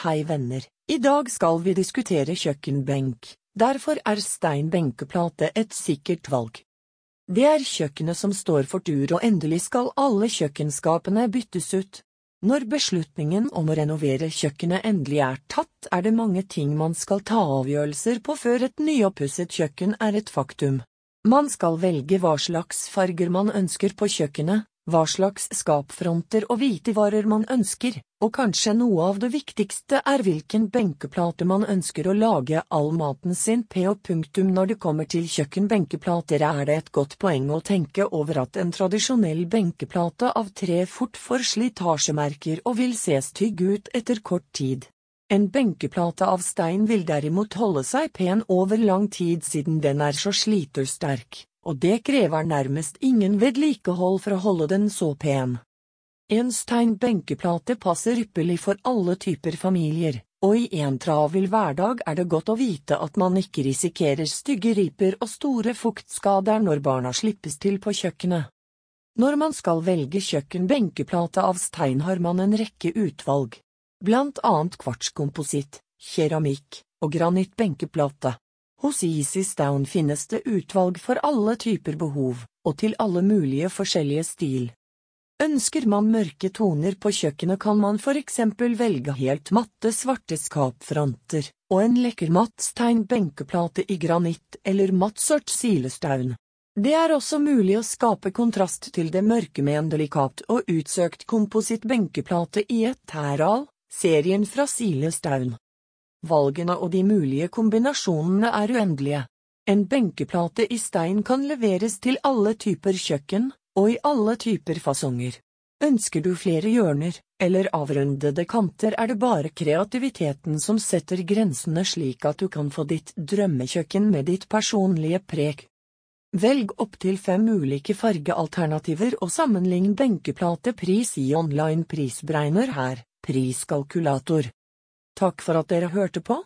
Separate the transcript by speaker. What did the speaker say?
Speaker 1: Hei venner, i dag skal vi diskutere kjøkkenbenk, derfor er stein benkeplate et sikkert valg. Det er kjøkkenet som står for tur og endelig skal alle kjøkkenskapene byttes ut. Når beslutningen om å renovere kjøkkenet endelig er tatt, er det mange ting man skal ta avgjørelser på før et nyoppusset kjøkken er et faktum. Man skal velge hva slags farger man ønsker på kjøkkenet, hva slags skapfronter og hvitevarer man ønsker, og kanskje noe av det viktigste er hvilken benkeplate man ønsker å lage all maten sin på punktum når det kommer til kjøkkenbenkeplater er det et godt poeng å tenke over at en tradisjonell benkeplate av tre fort får slitasjemerker og vil se stygg ut etter kort tid. En benkeplate av stein vil derimot holde seg pen over lang tid siden den er så slitersterk og det krever nærmest ingen vedlikehold for å holde den så pen. En steinbenkeplate passer ypperlig for alle typer familier, og i en travel hverdag er det godt å vite at man ikke risikerer stygge riper og store fuktskader når barna slippes til på kjøkkenet. Når man skal velge kjøkkenbenkeplate av stein har man en rekke utvalg, blant annet kvartskompositt, keramikk og granittbenkeplate. Hos Easy Down finnes det utvalg for alle typer behov, og til alle mulige forskjellige stil. Ønsker man mørke toner på kjøkkenet kan man for eksempel velge helt matte svarte skapfronter og en lekker mattstein benkeplate i granitt eller matt sort silestaun. Det er også mulig å skape kontrast til det mørke med en delikat og utsøkt kompositt benkeplate i et tæral, serien fra silestaun. Valgene og de mulige kombinasjonene er uendelige. En benkeplate i stein kan leveres til alle typer kjøkken, og i alle typer fasonger. Ønsker du flere hjørner, eller avrundede kanter er det bare kreativiteten som setter grensene slik at du kan få ditt drømmekjøkken med ditt personlige preg. Velg opptil fem ulike fargealternativer og sammenlign benkeplatepris i online prisberegner her, priskalkulator. Takk for at dere hørte på.